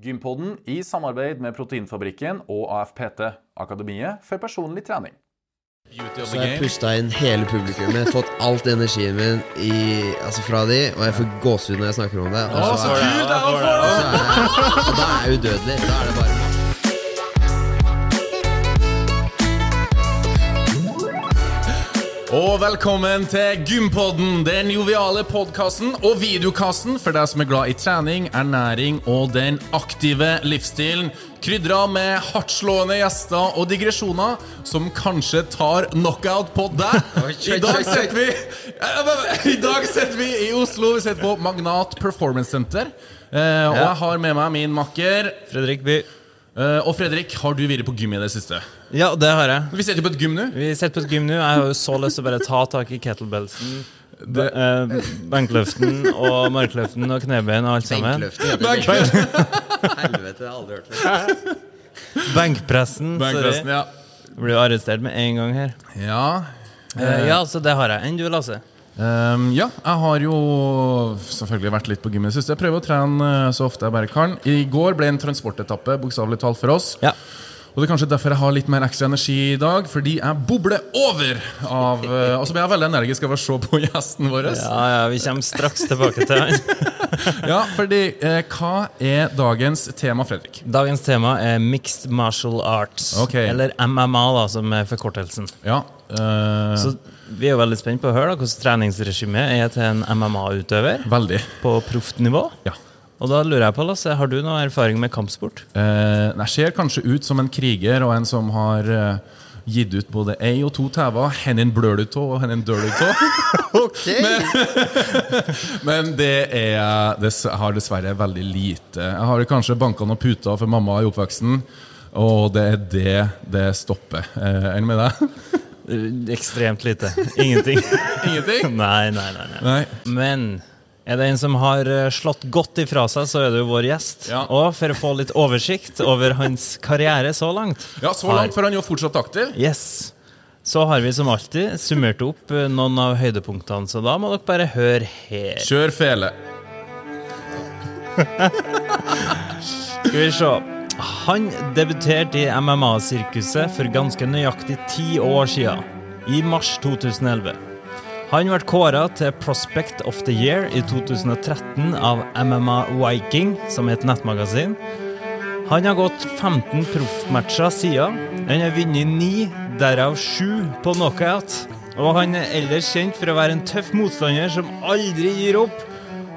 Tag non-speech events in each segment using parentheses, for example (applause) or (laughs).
Gympodden i samarbeid med Proteinfabrikken og AFPT, Akademiet for personlig trening. Så jeg pusta inn hele publikummet, fått alt energien min i, altså fra de, og jeg får gåsehud når jeg snakker om det. Og så, så er så og da er jeg udødelig. Da er det bare Og velkommen til Gympodden, den joviale podkasten og videokassen for deg som er glad i trening, ernæring og den aktive livsstilen. Krydra med hardtslående gjester og digresjoner som kanskje tar knockout på deg. (laughs) I dag sitter vi I dag sitter vi i Oslo. Vi sitter på Magnat Performance Center. Eh, og jeg har med meg min makker. Fredrik By. Eh, og Fredrik, har du vært på gym i det siste? Ja, det har jeg. Vi sitter på et gym nå. Vi sitter på et gym nå. Jeg har jo så lyst til å bare ta tak i kettlebellsen. Det- eh, benkløften og markløften og knebein og alt sammen. Benkløften. Helvete, jeg har aldri hørt det. Benkpressen. Benkpressen, Sorry. ja. Blir jo arrestert med en gang her. Ja. Eh, ja, så det har jeg. Enn du, Lasse? Ehm, ja, jeg har jo selvfølgelig vært litt på gym i det siste. Jeg prøver å trene eh, så ofte jeg bare kan. I går ble en transportetappe bokstavelig talt for oss. Ja. Og det er kanskje derfor jeg har litt mer ekstra energi i dag, fordi jeg bobler over av eh, Og så blir jeg veldig energisk av å se på (laughs) gjesten vår. Ja, ja, vi kommer straks tilbake til han. (laughs) Ja, fordi eh, hva er dagens tema, Fredrik? Dagens tema er mixed martial arts. Okay. Eller MMA, da, som er forkortelsen. Ja. eh, Så vi er jo veldig spent på å høre da, hvordan treningsregimet er til en MMA-utøver veldig. på proft nivå. Ja. Og da lurer jeg på, Lasse, har du noe erfaring med kampsport? Eh, jeg ser kanskje ut som en kriger og en som har eh, gitt ut både ei og to tever. Hennen blør du tå, og hennen dør du tå. (laughs) (laughs) Men det er Det har dessverre veldig lite. Jeg har kanskje banka noen puter for mamma i oppveksten, og det er det det stopper. Eh, du med deg? (laughs) Ekstremt lite. Ingenting. (laughs) Ingenting? (laughs) nei, nei, nei, nei. Nei. Men er det en som har eh, slått godt ifra seg, så er det jo vår gjest. Ja. Og for å få litt oversikt over hans karriere så langt Ja, så langt, for han er jo fortsatt aktiv. Yes. Så har vi som alltid summert opp eh, noen av høydepunktene, så da må dere bare høre her. Kjør fele. Skal vi se. Han debuterte i MMA-sirkuset for ganske nøyaktig ti år siden, i mars 2011. Han ble kåra til Prospect of the Year i 2013 av MMA Viking, som er et nettmagasin. Han har gått 15 proffmatcher siden. Han har vunnet ni, derav sju på knockout. Og han er ellers kjent for å være en tøff motstander som aldri gir opp.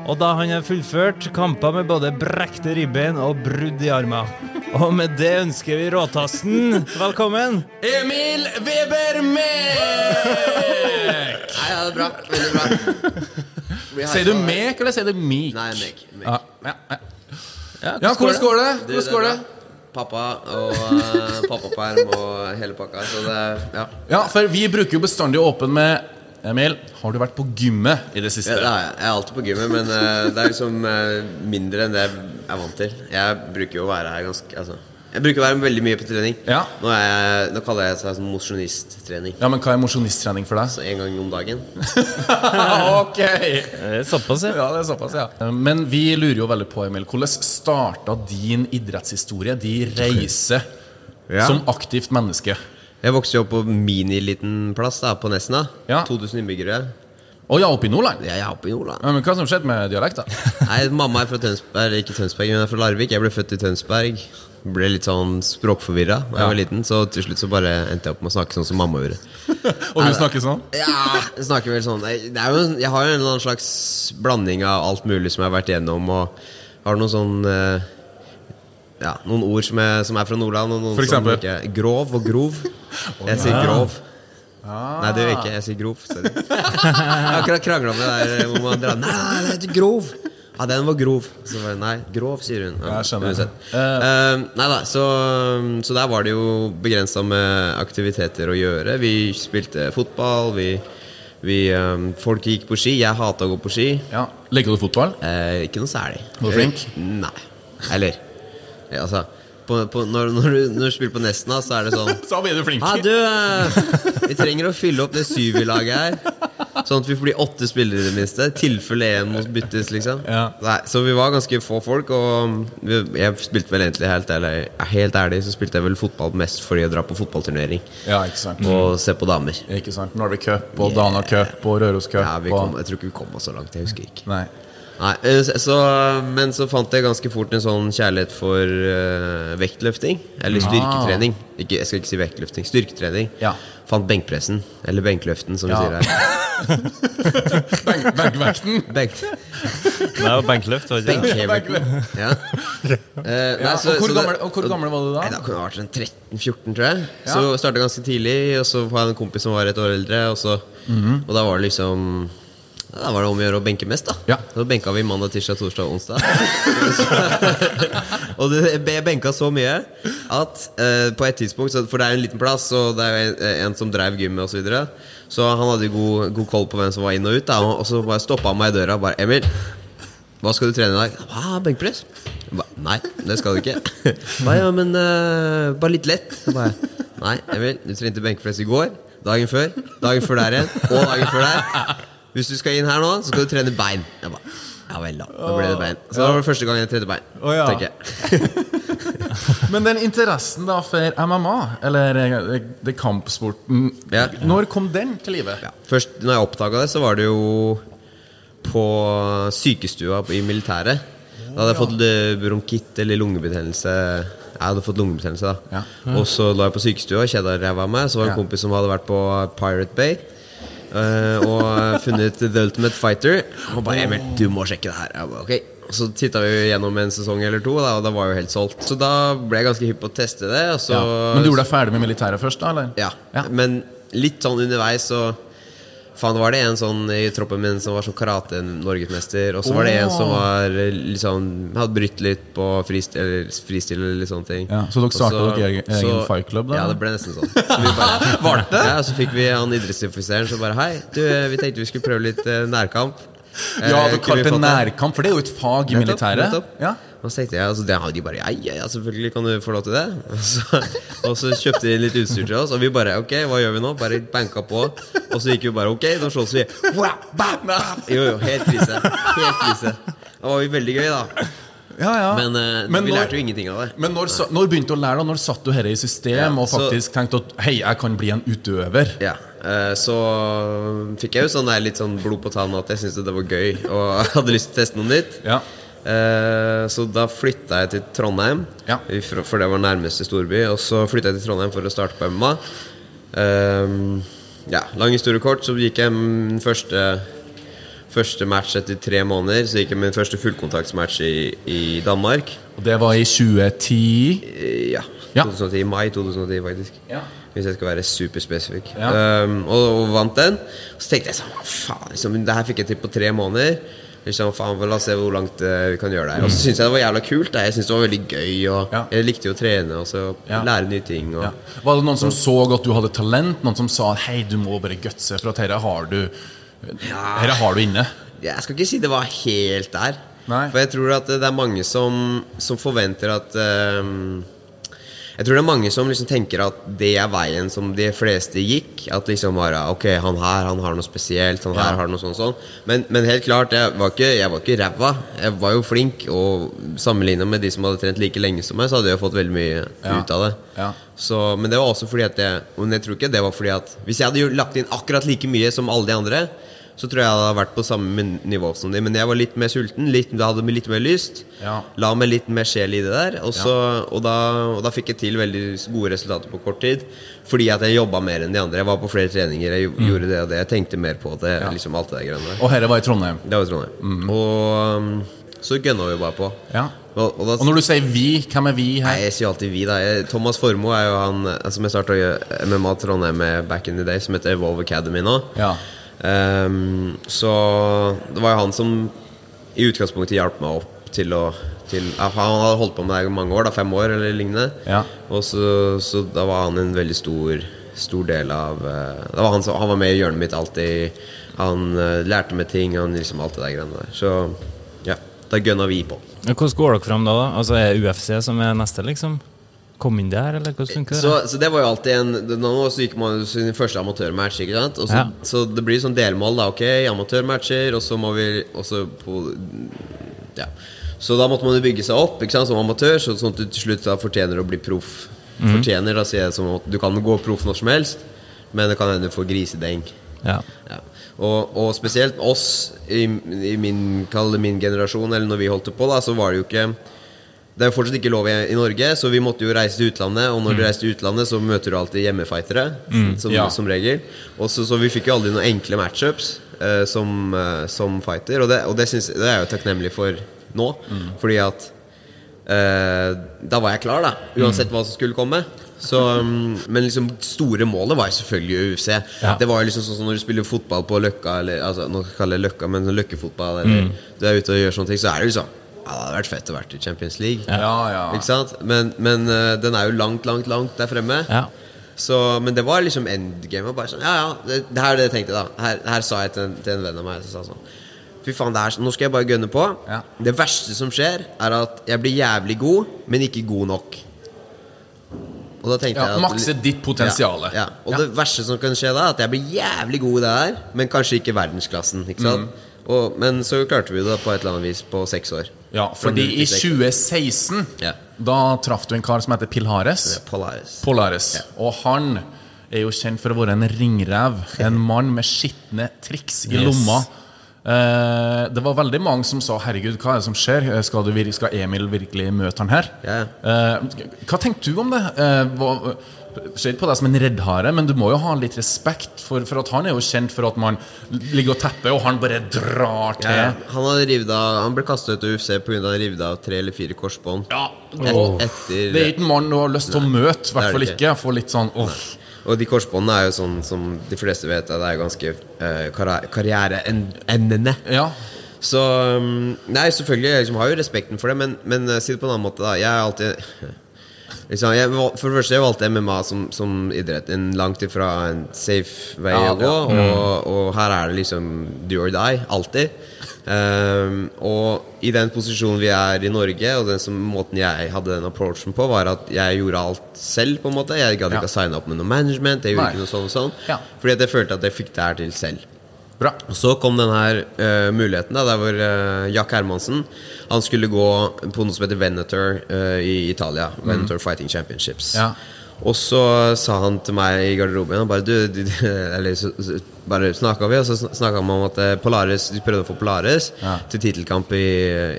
Og da han har fullført kamper med både brekte ribbein og brudd i armer. Og med det ønsker vi råtassen velkommen. Emil Weber Mek! (laughs) Nei, ja, det er bra. Veldig bra. Sier du mek, eller sier du mik? Nei, mek. mek. Ja, ja, ja. ja hvordan går det? Du, Hvordan går det? Pappa og uh, pappaperm og hele pakka. Så det Ja. Ja, for vi bruker jo bestandig åpen med Emil, har du vært på gymmet i det siste? Ja, jeg. Jeg er alltid på gymmet, men uh, det er liksom uh, mindre enn det jeg er vant til. Jeg bruker jo å være her ganske altså, Jeg bruker å være veldig mye på trening. Ja. Nå, er jeg, nå kaller jeg det sånn mosjonisttrening. Ja, men hva er mosjonisttrening for deg? Så en gang om dagen. (laughs) ok! Det er Såpass, ja. Ja, det er såpass, ja. Men vi lurer jo veldig på, Emil, hvordan starta din idrettshistorie, din reise Ja. som aktivt menneske? Jeg vokste jo opp på miniliten plass da, på Nesna. Ja. 2000 innbyggere. Å ja, oppe i Nordland? Jeg er oppe i Nordland. Ja, men hva som skjedde med dialekta? (laughs) Nei, Mamma er fra Tønsberg, ikke Tønsberg, hun er fra Larvik. Jeg ble født i Tønsberg. Ble litt sånn språkforvirra da jeg Ja. var liten, så til slutt så bare endte jeg opp med å snakke sånn som mamma gjorde. (laughs) Og du snakker sånn? Ja, jeg snakker vel sånn jeg, det er jo, jeg har jo en eller annen slags blanding av alt mulig som jeg har vært igjennom, og har noen sånn eh, Ja, noen ord som er, som er fra Nordland. Og noen For som eksempel? ikke Grov og grov. Jeg sier grov. Nei, det gjør jeg ikke. Jeg sier grov. Sorry. Jeg har akkurat krangla med der hvor man drar Nei, nei, det heter grov. Ja, den var grov. Så bare, nei, grov, sier hun. Ja, jeg skjønner. uh, nei da, så, så der var det jo begrensa med aktiviteter å gjøre. Vi spilte fotball, vi, vi um, Folk gikk på ski. Jeg hata å gå på ski. Ja. Liker du fotball? Uh, ikke noe særlig. Var du flink? Nei. Eller Altså på, på, når, når, du, når du spiller på Nesna, så er det sånn (laughs) Så blir du flink. Ja, du, eh, vi trenger å fylle opp det syv-laget her. Sånn at vi blir åtte spillere i det minste. I tilfelle én må byttes, liksom. Ja. Nei, så vi var ganske få folk, og vi, jeg spilte vel egentlig helt ærlig, helt ærlig så spilte jeg vel fotball mest fordi jeg drar på fotballturnering Ja, ikke sant. og se på damer. Ikke sant? Norway Cup og Dana Cup og Røros Cup. Ja, vi kom, jeg tror ikke vi kom oss så langt. Jeg husker ikke. Nei. Nei, eh, så, men så fant jeg ganske fort en sånn kjærlighet for uh, vektløfting. Eller styrketrening. Ikke, jeg skal ikke si vektløfting. Styrketrening. Ja. Fant benkpressen. Eller benkløften, som Ja. vi sier her. (laughs) Benk, benkvekten. (laughs) Benk, er benkløft, benkhevingen. Ja. (laughs) Eh, nei, Ja, så- og, hvor gammel, og hvor gammel var du da? Nei, Da kunne jeg vært sånn 13-14, tror jeg. Ja. Så starta ganske tidlig, og så var jeg en kompis som var et år eldre. Og, så, Mhm. og da var det liksom Da var det om å gjøre å benke mest, da. Ja. Så benka vi mandag, tirsdag, torsdag og onsdag. (laughs) og det, jeg benka så mye at eh, på et tidspunkt For det er jo en liten plass, og det er jo en, en som drev gymmet osv. Så, videre. så han hadde god, god koll på hvem som var inn og ut. Da, og så bare stoppa han meg i døra og bare 'Emil, hva skal du trene i dag?' Hva, benkpress. Jeg ba, Nei, det skal du ikke. (laughs) Ba, ja, men uh, bare litt lett. Ba, Nei, Emil, du trente benkpress i går, dagen før, dagen før der igjen, og dagen før der. Hvis du skal inn her nå, så skal du trene bein. Jeg ba, ja vel, da. Da ble det bein. Så det var det første gang jeg trente bein. Oh, ja. tenker jeg. (laughs) (laughs) Men den interessen da for MMA, eller eh, det kampsporten, Ja. når kom den til live? Ja. Først når jeg oppdaga det, så var det jo på sykestua i militæret. Da hadde jeg fått bronkitt eller lungebetennelse. Jeg hadde fått lungebetennelse da Ja. Og så lå jeg på sykestua, kjeda ræva av meg. Så var det en kompis som hadde vært på Pirate Bay. Eh, og funnet The Ultimate Fighter. Og bare 'Emil, du må sjekke det her'. Jeg bare, ok Og Så titta vi gjennom en sesong eller to, da, og da var jeg jo helt solgt. Så da ble jeg ganske hypp på å teste det. Og så, Ja. Men du gjorde deg ferdig med militæret først, da? eller? ja. Ja. Men litt sånn underveis så Faen, var det en sånn i troppen min som var sånn karate-norgesmester. Og så var det en som var liksom sånn Hadde brytt litt på freestil eller, fristil eller litt sånne ting. Ja, så dere starta dere egen- egen fight club, da? Ja, det ble nesten sånn. Så vi bare, (laughs) Var det? Ja, Så fikk vi han idrettsoffiseren som bare Hei, du, vi tenkte vi skulle prøve litt eh, nærkamp. Eh, Ja, du kalte det nærkamp, for det er jo et fag i militæret. nettopp. Ja. Og så tenkte jeg, altså, det de bare Ja, ja, selvfølgelig kan du få lov til det. (laughs) Og så, og så kjøpte de litt utstyr til oss, og vi bare Ok, hva gjør vi nå? Bare banka på. Og så gikk vi bare Ok, nå slåss vi. Jo, jo, helt krise. Helt krise. Det var jo veldig gøy, da. Ja, ja. Men, uh, Men vi når- lærte jo ingenting av det. Men når, sa- når begynte du å lære da? Når satt du her i system Ja, og så- faktisk tenkte at hei, jeg kan bli en utøver? Ja, eh, Så fikk jeg jo sånn der litt sånn blod på tanna at jeg syntes det var gøy og (laughs) hadde lyst til å teste noe nytt. Ja. Eh, Så da flytta jeg til Trondheim, Ja. for det var nærmeste storby. Og så flytta jeg til Trondheim for å starte på MMA. Eh, ja, lang historie kort, så gikk jeg min første Første match etter tre måneder. Så gikk jeg min første fullkontaktsmatch i, i Danmark. Og det var i 2010. Eh, Ja, Ja. 2010, mai 2010 faktisk. Ja. Hvis jeg skal være superspesifikk. Ja. Um, og, og vant den. Så tenkte jeg sånn faen, liksom, det her fikk jeg til på tre måneder. Liksom, faen, La oss se hvor langt eh, vi kan gjøre det her. Og så syntes jeg det var jævla kult. Jeg syntes det var veldig gøy. Og Ja. Jeg likte jo å trene og så Ja. lære nye ting. Og, Ja. Var det noen som så at du hadde talent? Noen som sa hei, du må bare gutse, for at dette har du Dette har du inne? Jeg skal ikke si det var helt der. Nei. For jeg tror at det er mange som, som forventer at ehm, Jeg tror det er mange som liksom tenker at det er veien som de fleste gikk. At liksom bare Ok, han her han har noe spesielt. Han Ja. her har noe sånn sånn. Men, men helt klart, jeg var ikke, jeg var ikke ræva. Jeg var jo flink. Og sammenligna med de som hadde trent like lenge som meg, så hadde jeg fått veldig mye Ja. ut av det. Ja. Så, men det var også fordi at jeg Men jeg tror ikke det var fordi at Hvis jeg hadde lagt inn akkurat like mye som alle de andre, så tror jeg jeg hadde vært på samme nivå som de. Men jeg var litt mer sulten, litt, jeg hadde litt mer lyst. Ja. La meg litt mer sjel i det der. Og, så, og, da, og da fikk jeg til veldig gode resultater på kort tid. Fordi at jeg jobba mer enn de andre. Jeg var på flere treninger, jeg mm. gjorde det og det. Jeg tenkte mer på det. Mm. Ja. Liksom alt det der greiene der. Og dette var i Trondheim. Det var i Trondheim. Og um, så gønna vi bare på. Ja. Og, og da, Og når du sier vi, hvem er vi Nei, her? jeg sier alltid vi, da. Jeg, Thomas Formoe er jo han eh, som jeg starta MMA Trondheim med back in the day, som heter Evolve Academy nå. Ja. Ehm, så det var jo han som i utgangspunktet hjalp meg opp til å til, Han hadde holdt på med det i mange år, da, fem år eller lignende. Ja. Og så, så da var han en veldig stor Stor del av eh, det var han, som, han var med i hjørnet mitt alltid. Han uh, lærte meg ting. Han liksom alt det der greiene der. Så ja, da gønna vi på. Hvordan går dere fram da? da? Altså Er det UFC som er neste, liksom? Komme inn der, eller hvordan funker det? Så, så det var jo alltid en Nå gikk man jo sin første amatørmatch, ikke sant? Og så, Ja. så det blir sånn delmål, da. Ok, amatørmatcher, og så må vi også på Ja. Så da måtte man jo bygge seg opp ikke sant, som amatør, så, sånn at du til slutt da fortjener å bli proff. Fortjener, da sier jeg som at du kan gå proff når som helst, men det kan hende du får grisedeng. Ja. Ja. Og, og spesielt oss i, i min, min generasjon, eller når vi holdt på, da, så var det jo ikke Det er jo fortsatt ikke lov i, i Norge, så vi måtte jo reise til utlandet. Og når du reiser til utlandet, så møter du alltid hjemmefightere, som, ja. som regel. Også, så, så vi fikk jo aldri noen enkle matchups uh, som, uh, som fighter, og det, og det, synes, det er jeg jo takknemlig for nå. Fordi at uh, da var jeg klar, da. Uansett hva som skulle komme. Så, um, men liksom store målet var jo selvfølgelig UFC. Ja. Det var jo liksom sånn som når du spiller fotball på Løkka, eller altså, nå kaller jeg Løkka, men sånn løkkefotball, eller du er ute og gjør sånne ting, så er det jo sånn ja, Det hadde vært fett å vært i Champions League. Ja, ja. Ikke sant? Men, men uh, den er jo langt, langt, langt der fremme. Ja. Så, men det var liksom endgame. Bare sånn, ja, ja, det, det her er det jeg tenkte, da. Her, her sa jeg til en, til en venn av meg som sa sånn Fy faen, det her, nå skal jeg bare gønne på. Ja. Det verste som skjer, er at jeg blir jævlig god, men ikke god nok. Og da tenkte Ja, jeg at- makse ditt potensiale. Ja, ja. Og Ja. det verste som kan skje da, er at jeg blir jævlig god i det her, men kanskje ikke verdensklassen. Ikke sant? Mm. Og, men så klarte vi det på et eller annet vis på seks år. Ja, fordi i 2016 Ja. Da traff du en kar som heter Pilhares. Polaris. Polaris. Og han er jo kjent for å være en ringrev. En (laughs) mann med skitne triks i Yes. lomma. Eh, det var veldig mange som sa 'herregud, hva er det som skjer'? Eh, Skal, du, vir- skal Emil virkelig møte han her? Yeah. Eh, hva tenkte du om det? Eh, hva, Ser ikke på deg som en reddhare, men du må jo ha litt respekt, for, for at han er jo kjent for at man ligger og tepper, og han bare drar til. Ja, han, av, han ble kastet ut av UFC pga. revet av tre eller fire korsbånd. Ja, Et, etter Det er ikke en mann du har lyst til å møte, i er hvert fall ikke. ikke. får litt sånn åh. Og de korsbåndene er jo sånn som de fleste vet, det er ganske uh, karriereendende. Ja. Så um, Nei, selvfølgelig, jeg liksom har jo respekten for det, men, men uh, si det på en annen måte, da. Jeg er alltid (laughs) liksom, jeg, For det første, jeg valgte MMA som, som idrett. En langt ifra en safe vei Ja, å gå. ja. Mm. Og, og her er det liksom do or die. Alltid. Um, og i den posisjonen vi er i Norge, og den som, måten jeg hadde den approachen på, var at jeg gjorde alt selv. på en måte Jeg gadd Ja. ikke å signe opp med noe management. Jeg gjorde Nei. ikke noe sånn og sånn Ja. Fordi at jeg følte at jeg fikk det her til selv. Bra. Og så kom den her uh, muligheten, da, der hvor uh, Jack Hermansen Han skulle gå på noe som heter Venator uh, i Italia. Venator Fighting Championships. Mm. Ja. Og så sa han til meg i garderoben han bare, du, du, Eller så, så bare snakka vi, og så snakka vi om at eh, Polaris De prøvde å få Polaris Ja. til tittelkamp i,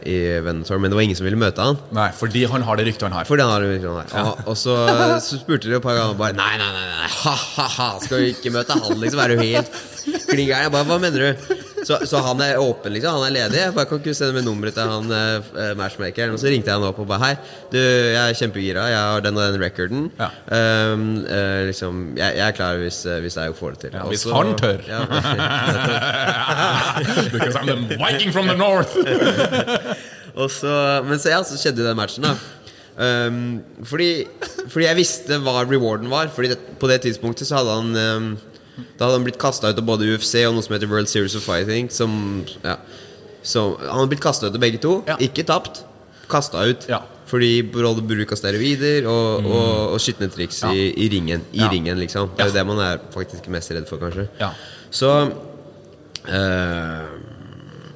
i Venator, men det var ingen som ville møte han. Nei, fordi han har det ryktet han har. Fordi han har det sånn her. Og, og så, så spurte de et par ganger bare Nei, nei, nei, nei ha-ha-ha, skal vi ikke møte han, liksom? Er du helt klin gæren? Jeg bare, hva mener du? Så, så han er åpen, liksom? Han er ledig? Jeg bare kan ikke sende med nummeret til han uh, matchmakeren. Og så ringte jeg han opp og bare Hei, du, jeg er kjempegira. Jeg har den og den recorden. Ja. Um, uh, liksom, jeg, jeg er klar hvis, eh, hvis jeg får det til. Ja, hvis han tør. Ja, (laughs) Because I'm the Viking from the north. (laughs) Og så, men så, ja, så skjedde jo den matchen, da. Um, fordi, fordi jeg visste hva rewarden var. Fordi det, på det tidspunktet så hadde han um, Da hadde han blitt kasta ut av både UFC og noe som heter World Series of Fighting. Som, ja, så Han hadde blitt kasta ut av begge to. Ja. Ikke tapt. Kasta ut. Ja. Fordi både bruk av steroider og, og, og skitne triks i, i ringen. I ringen, liksom. Det er jo det man er faktisk mest redd for, kanskje. Ja. Så øh,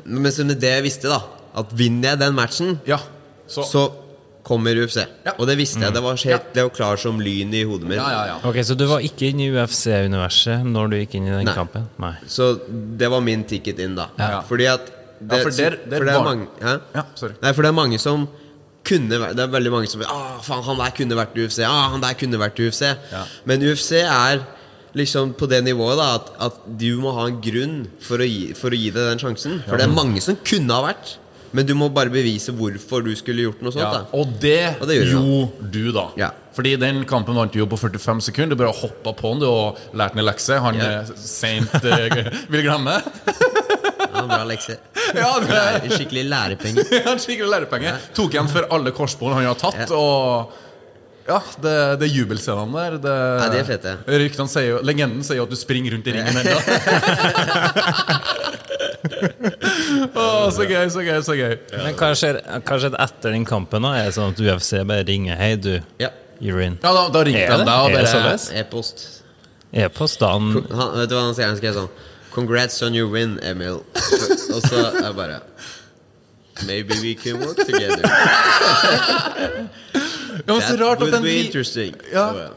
Men med det jeg visste, da at vinner jeg den matchen, Ja. Så, så kommer UFC. Ja. Og det visste jeg. Det var, helt, det var klar som lyn i hodet mitt. ja, ja, ja. Ok, Så du var ikke inne i UFC-universet når du gikk inn i den Nei. kampen? Nei. Så det var min ticket inn, da. Ja. Fordi at det, Ja, for der- der for det er var- mange? Ja. Nei, for det er mange som kunne vært Det er veldig mange som ah, faen, han der kunne vært UFC. Ah, han der kunne vært UFC. Ja. Men UFC er liksom på det nivået da at, at du må ha en grunn for å gi, for å gi deg den sjansen. For det er mange som kunne ha vært, men du må bare bevise hvorfor du skulle gjort noe sånt. Ja, da og det, Og det gjorde du, da. Ja. Fordi den kampen vant du jo på 45 sekunder. Du bare hoppa på den du, og lærte en lekse. Han Ja. seint Saint eh, vil glemme. (laughs) Ja, bra lekse. Ja, det Skikkelig lærepenge. (laughs) ja, skikkelig lærepenge. Tok igjen for alle korsbånd han har tatt. Ja. Og ja, det, det jubelscenene der det, Ja, det er fete. Ryktene sier jo, Legenden sier jo at du springer rundt i ringen (laughs) ennå. Å, så gøy, så gøy, så gøy. Men hva skjer, etter den kampen? da? Er det sånn at UFC bare ringer Hei, du. Ja. in Ja, da, da ringte han deg og Er det bare? E-post. E-post, da han Han, vet du hva han sier? Han skrev sånn Congrats on your win, Emil. (laughs) Og så er jeg bare Maybe we can work together. Ja, men så That rart at would den be interesting. Ja. Jeg,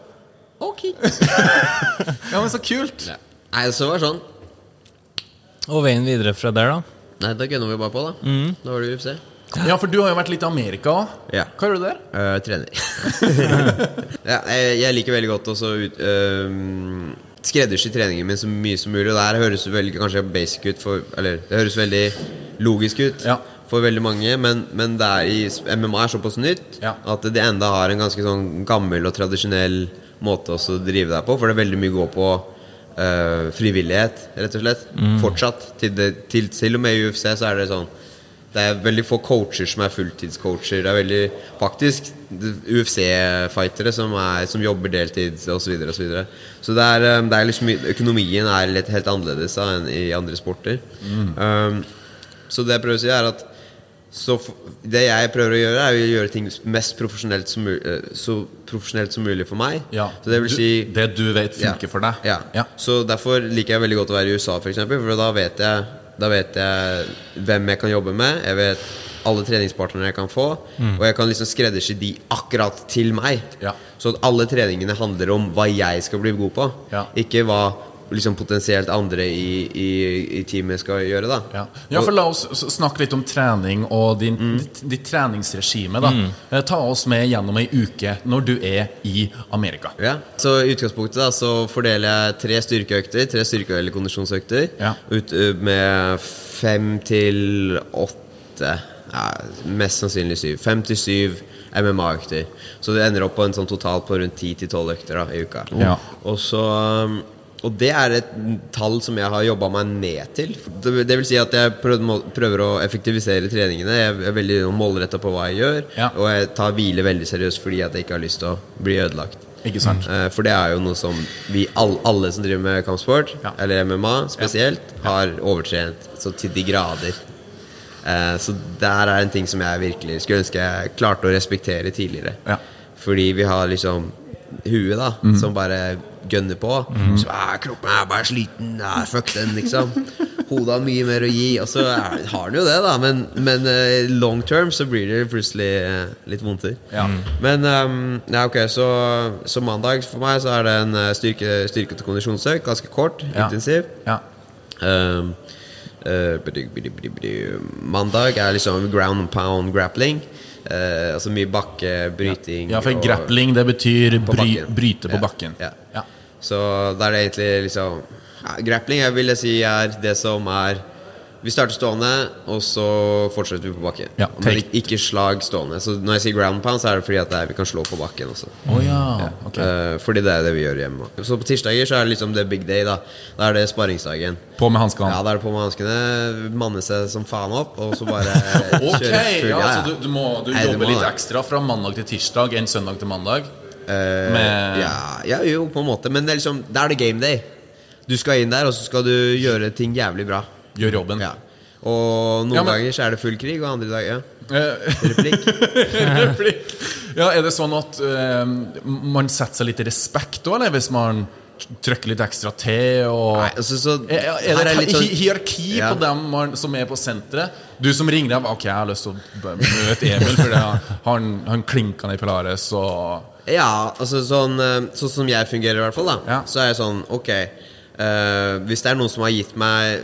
Ok. (laughs) Ja, men så kult. Nei, så var det sånn. Og veien videre fra der, da? Nei, da gunner vi bare på, da. Mm. Da var det UFC. Ja, for du har jo vært litt i Amerika òg. Ja. Hva gjør du der? Uh, trener. (laughs) ja, jeg, jeg liker veldig godt å uh, skreddersy treningen min så mye som mulig. Og det her høres veldig kanskje basic ut for Eller det høres veldig logisk ut Ja. for veldig mange, men, men det er i, MMA er såpass nytt Ja. at det enda har en ganske sånn gammel og tradisjonell måte også å drive deg på. For det er veldig mye gå på øh, frivillighet, rett og slett. Fortsatt. Til, det, til, til og med i UFC så er det sånn det er veldig få coacher som er fulltidscoacher. Det er veldig faktisk UFC-fightere som, som jobber deltid osv. Så, videre, og så, videre. så det er, um, det er liksom økonomien er litt helt annerledes da, enn i andre sporter. Um, så det jeg prøver å si, er at så det jeg prøver å gjøre, er å gjøre ting mest profesjonelt som, mul- eh, så profesjonelt som mulig for meg. Ja. Så det vil Du- si Det du vet funker for deg. ja. Ja. Så derfor liker jeg veldig godt å være i USA, for, eksempel, for da vet jeg Da vet jeg hvem jeg kan jobbe med. Jeg vet alle treningspartnerne jeg kan få. Og jeg kan liksom skreddersy de akkurat til meg. Mm. Ja. Så at alle treningene handler om hva jeg skal bli god på. Ja. Ikke hva liksom potensielt andre i, i, i teamet skal gjøre. da Ja. ja, for La oss snakke litt om trening og din, ditt, ditt treningsregime. da mm. Ta oss med gjennom ei uke når du er i Amerika. Ja, så I utgangspunktet da, så fordeler jeg tre styrkeøkter, tre styrke- eller kondisjonsøkter, Ja. ut, med fem til åtte ja, Mest sannsynlig syv. Fem til syv MMA-økter. Så det ender opp på en sånn total på rundt ti til tolv økter da, i uka. Ja. Og så og det er et tall som jeg har jobba meg ned til. Det, vil si at jeg prøver, å effektivisere treningene. Jeg er veldig målretta på hva jeg gjør. Ja. Og jeg tar hvile veldig seriøst fordi jeg ikke har lyst til å bli ødelagt. Ikke sant? Eh, For det er jo noe som vi alle, alle som driver med kampsport, Ja. eller MMA spesielt, har overtrent så til de grader. Eh, Så der er en ting som jeg virkelig skulle ønske jeg klarte å respektere tidligere. Ja. Fordi vi har liksom huet, da, som bare gønner på. Så er kroppen er bare sliten. Ja, fuck den, liksom. Hodet har mye mer å gi. Og så er, har den jo det, da, men, men uh, long term så blir det plutselig uh, litt vondter. Ja. Men um, ja, ok, så, så mandag for meg så er det en eh, styrke, styrke til kondisjonsøkt. Ganske kort, Ja. intensiv. Ja. Um, eh, bidi. Mandag er liksom ground and pound grappling. Eh, altså mye bakkebryting. ja, for grappling, det betyr På bry, bryte på Ja. bakken. Ja. Ja. Så da er det egentlig liksom Grappling jeg vil jeg si er det som er Vi starter stående, og så fortsetter vi på bakken. Ja, Men ikke, slag stående. Så når jeg sier ground pound, så er det fordi at det er, vi kan slå på bakken også. Å ja. ok. Eh, fordi det er det vi gjør hjemme. Så på tirsdager så er det liksom the big day. Da Da er det sparringsdagen. På med hanskene. Ja, da er det på med hanskene, manne seg som faen opp, og så bare (laughs) kjøre full ja, ja, så du, du må du du jobber litt ekstra fra mandag til tirsdag enn søndag til mandag? Eh, Med- ja, ja, jo, på en måte. Men det er liksom, da er det game day. Du skal inn der, og så skal du gjøre ting jævlig bra. Gjør jobben. Ja. Og noen Ja, men- dager så er det full krig, og andre dager ja. Eh, (laughs) replikk. (laughs) Replikk. Ja, er det sånn at uh, man setter seg litt i respekt òg, eller hvis man trykker litt ekstra til? Og Nei, altså, så, er, er det et sånn- hi- hierarki Ja. på dem man, som er på senteret? Du som ringer dem Ok, jeg har lyst til å møte Emil, for han, han klinka ned i Pilares og Ja, altså sånn, eh, sånn som jeg fungerer i hvert fall da Ja. Så er jeg sånn, ok uh, Hvis det er noen som har gitt meg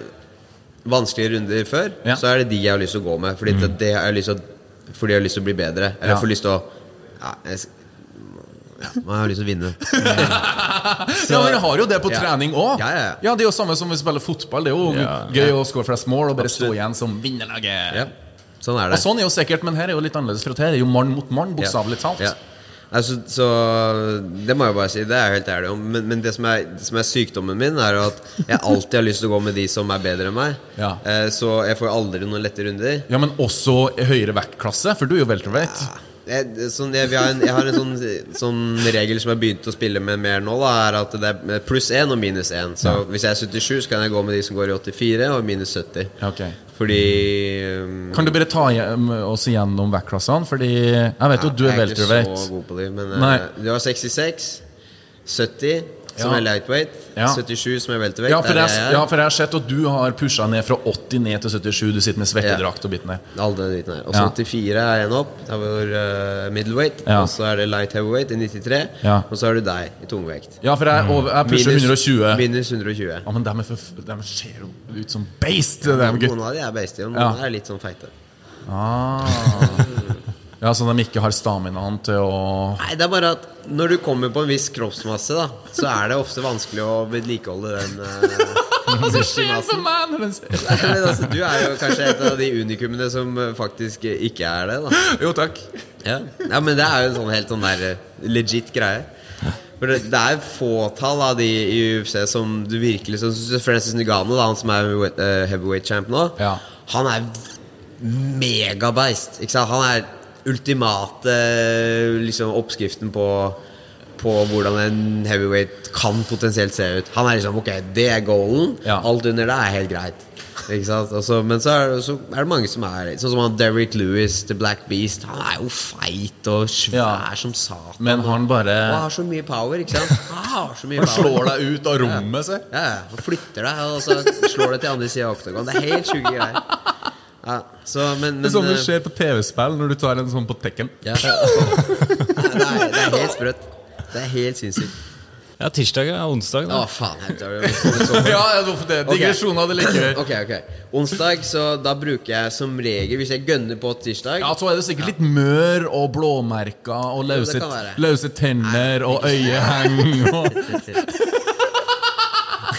Vanskelige runder før Ja. Mm. Så er det de jeg har lyst til å gå med Fordi det, det har jeg lyst til Fordi jeg har lyst til å bli bedre Eller Ja. får lyst til å Ja, jeg, ja man har lyst til å vinne (laughs) Ja, men jeg har jo det på trening òg. Ja, ja, ja. det er jo samme som vi spiller fotball. Det er jo gøy å score flest mål og bare stå igjen som vinnerlaget. Ja, sånn er det. Og sånn er jo sikkert, men her er jo litt annerledes, for det er jo mann mot mann, bokstavelig talt. Ja. Altså, så Det må jeg bare si, det er jeg helt ærlig om. Men, men det, som er, det som er sykdommen min, er at jeg alltid har lyst til å gå med de som er bedre enn meg. Ja. Eh, så jeg får aldri noen lette runder. Ja, men også høyere vektklasse, for du er jo welterweight. Jeg, sånn, jeg, har en, jeg har en sånn, sånn regel som jeg har begynt å spille med mer nå, da, er at det er pluss 1 og minus 1. Så hvis jeg er 77, så kan jeg gå med de som går i 84, og minus 70. Okay. Fordi um, Kan du bare ta oss igjennom vektklassene? Fordi jeg vet jo du er Jeg er ikke så god på dem, men Nei. uh, du har 66, 70, som Ja. er lightweight, Ja. 77, som er welterweight. Ja, for det er jeg, det er. ja, for jeg har sett at du har pusha ned fra 80 ned til 77. Du sitter med svettedrakt og biten der. Alle den dritten her. Og så Ja. 84 er en opp. Der var uh, middleweight. Ja. Og så er det light heavyweight i 93. Ja. Og så har du deg i tungvekt. Ja, for jeg, over, jeg pusher 120. minus 120. Ja, men dem, er ser jo ut som beist. Det er. Noen av de er beistige, og noen Ja. er litt sånn feite. Ah. (laughs) Ja, Så de ikke har staminaen til å Nei, det er bare at når du kommer på en viss kroppsmasse, da, så er det ofte vanskelig å vedlikeholde den uh, Det skjer for meg når den ser altså, du er jo kanskje et av de unikumene som eh, faktisk ikke er det, da. Jo, takk. Ja, ja men det er jo en sånn helt sånn der eh, legit greie. For det, det er fåtall av de i UFC som du virkelig Som Francis Nugano, da, han som er heavyweight champ nå, Ja. han er megabeist. Ikke sant? Han er ultimate liksom, oppskriften på på hvordan en heavyweight kan potensielt se ut. Han er liksom Ok, det er goalen. Ja. Alt under det er helt greit. Ikke? Altså, men så er, det, så er det mange som er Sånn som han Derrick Lewis, The Black Beast. Han er jo feit og svær Ja. som satan. Men han bare og, og har så mye power, ikke sant? Han har så mye Han slår deg ut av rommet, se. Ja, ja. Han flytter deg, og så slår deg til andre sida av oktagon. Det er helt sjuke greier. Ja, så, men, Det er sånn det skjer på TV-spill når du tar en sånn på tekken. ja. Nei, det, er, (laughs) det er helt sprøtt. Det er helt sinnssykt. Ja, tirsdag og onsdag, Å, da. faen. Jeg tar det så Ja, det? Digresjonen hadde liker vi. Ok, ok Onsdag, så da bruker jeg som regel Hvis jeg gønner på tirsdag Ja, Så er det sikkert litt mør og blåmerker og løse, ja, løse tenner og øyeheng og (laughs)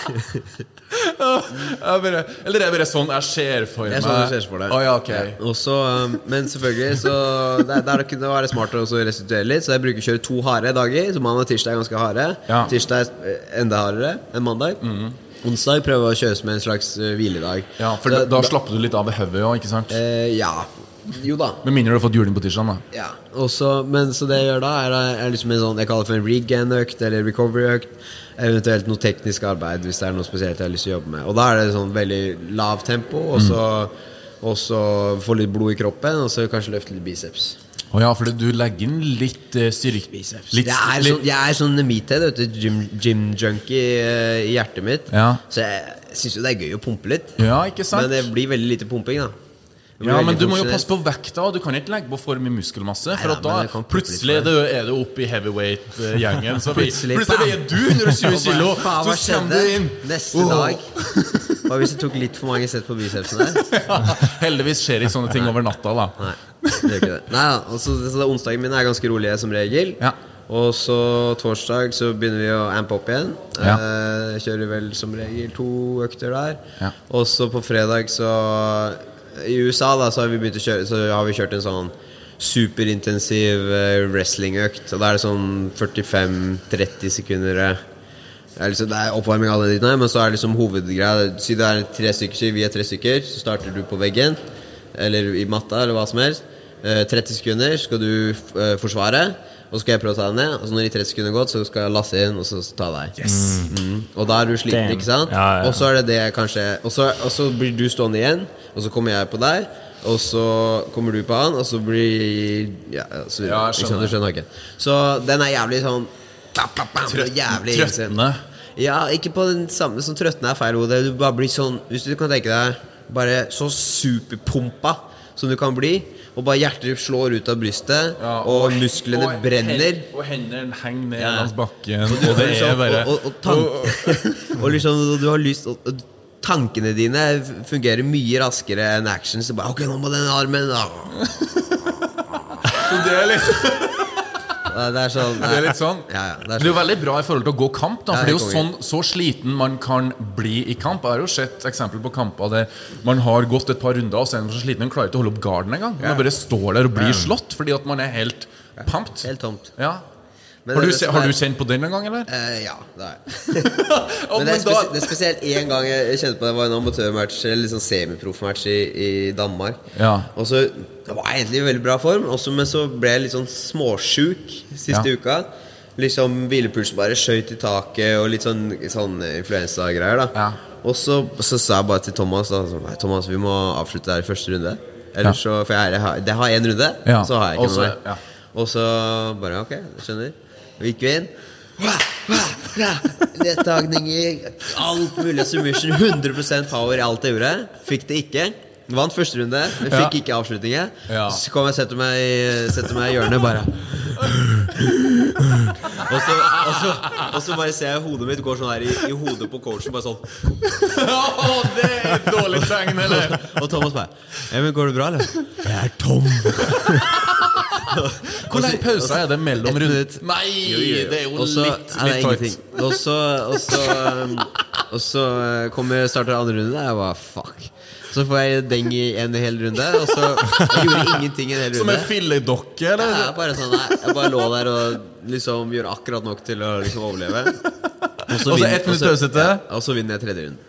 (laughs) Bare, Eller det er bare sånn jeg ser for meg. Det er sånn du ser for deg. Oh, ja, okay. ja. så, um, men selvfølgelig så Der, der kunne det være smart å restituere litt, så jeg bruker å kjøre to harde dager. Så mandag og tirsdag er ganske harde. Ja. Tirsdag er eh, enda hardere enn mandag. Onsdag prøver å kjøre som en slags eh, hviledag. Ja, For da, da slapper du litt av ved hodet òg, ikke sant? eh, Ja. Jo da. Med mindre du har fått juling på tirsdag, da. Ja, Også, men så det jeg gjør da, er, er liksom en sånn Jeg kaller det for en regan-økt, eller recovery-økt. Eventuelt noe teknisk arbeid hvis det er noe spesielt jeg har lyst til å jobbe med. Og da er det sånn veldig lav tempo, og så, og så få litt blod i kroppen, og så kanskje løfte litt biceps. Å ja, for du legger inn litt uh, styrke Biceps. Litt, jeg, er sånn, jeg er sånn meathead, vet du. Gym, gym junkie uh, i hjertet mitt. Ja. Så jeg syns jo det er gøy å pumpe litt. Ja, ikke sant? Men det blir veldig lite pumping, da. Ja, men du må jo passe på vekta. Du kan ikke legge på for mye muskelmasse. For Neida, da plutselig er du, er oppe i heavyweight-gjengen. Plutselig, plutselig veier du 120 kilo, så kommer du inn! Neste dag Hva hvis du tok litt for mange sett på bicepsene der? (laughs) Heldigvis skjer ikke sånne ting over natta, da. Nei, det gjør ikke det. Nei, altså, så det- Onsdagen min er ganske rolige som regel. Ja. Og så torsdag så begynner vi å ampe opp igjen. Ja. Eh, kjører vel som regel to økter der. Ja. Og så på fredag så I USA da så har vi begynt å kjøre Så har vi kjørt en sånn superintensiv eh, wrestlingøkt. Og da er det sånn 45-30 sekunder eh, det er, liksom, er oppvarming alle dine, men så er det liksom hovedgreia Si det er tre stykker, vi er tre stykker, så starter du på veggen. Eller i matta, eller hva som helst. Eh, 30 sekunder skal du eh, forsvare. Og så skal jeg prøve å ta deg ned. Og så når de 30 sekunder har gått, så skal jeg lasse inn og så ta deg. Mm. Og da er du sliten, Damn. ikke sant? Ja, ja. Og så er det det kanskje Og så, og så blir du stående igjen, og så kommer jeg på deg. Og så kommer du på han, og så blir Ja, så, Ja, jeg skjønner. du skjønner ikke. Så den er jævlig sånn bam, bam, bam, jævlig Trøttende. ja, ikke på den samme som trøttende er feil ord. Du bare blir sånn Hvis du kan tenke deg Bare så superpumpa som du kan bli, og bare hjertet slår ut av brystet, Ja, og, musklene og brenner. Og hendene henger ned Ja. langs bakken, og, Og, det det er liksom, bare og, og, og, tank, og (laughs) liksom du har lyst og, og Tankene dine fungerer mye raskere enn action. Så bare Ok, nå må den armen. (laughs) Så det er litt Det er sånn Det er litt sånn. Ja, ja, det Det er er jo sånn. veldig bra i forhold til å gå kamp. da For det er jo er sånn så sliten man kan bli i kamp. Jeg har jo sett eksempel på kamper der man har gått et par runder, og så er man så sliten man klarer ikke å holde opp garden engang. Man bare står der og blir slått fordi at man er helt pumped. Helt tomt. Ja. Har du, det se- har er- du kjent på den en gang, eller? Eh, ja, det har jeg. (laughs) Men det er, men det er spesielt én gang jeg kjente på det. Det var en amatørmatch Eller liksom semiproffmatch i, i Danmark. Ja. Og så Det var egentlig i veldig bra form, også, men så ble jeg litt sånn småsjuk siste Ja. uka. Liksom Hvilepulsen bare skøyt i taket, og litt sånn, sånn influensagreier. da Ja. Og så, så sa jeg bare til Thomas da, så, Thomas, vi må avslutte der i første runde. Ja. Så, For jeg, jeg har, det har én runde, så har jeg ikke noe mer. ja. Og så bare Ok, jeg skjønner. Så gikk vi inn. Lettagninger, alt mulig submission. 100 power i alt jeg gjorde. Fikk det ikke. Vant første runde, men fikk Ja. ikke avslutningen. Ja. Så kom jeg og setter meg, setter meg i hjørnet, bare. Og så, og, så, og så bare ser jeg hodet mitt går sånn her i, i hodet på coachen. Bare sånn Oh, det er et dårlig tegn, eller? Og Thomas bare Emil, går det bra, eller? Jeg er tom. Hvor lang pauser er det mellom rundt? Nei, det er jo også, litt, litt tight. Og så Og så, um, og så uh, kommer starter andre runde. Jeg bare fuck. Så får jeg deng i en hel runde, og så jeg gjorde ingenting i en hel Som runde. en filledokke, eller? er bare sånn, jeg, jeg bare lå der og liksom gjorde akkurat nok til å liksom overleve. Og Og så ett minutt og pause til. ja, Og så vinner jeg tredje runde.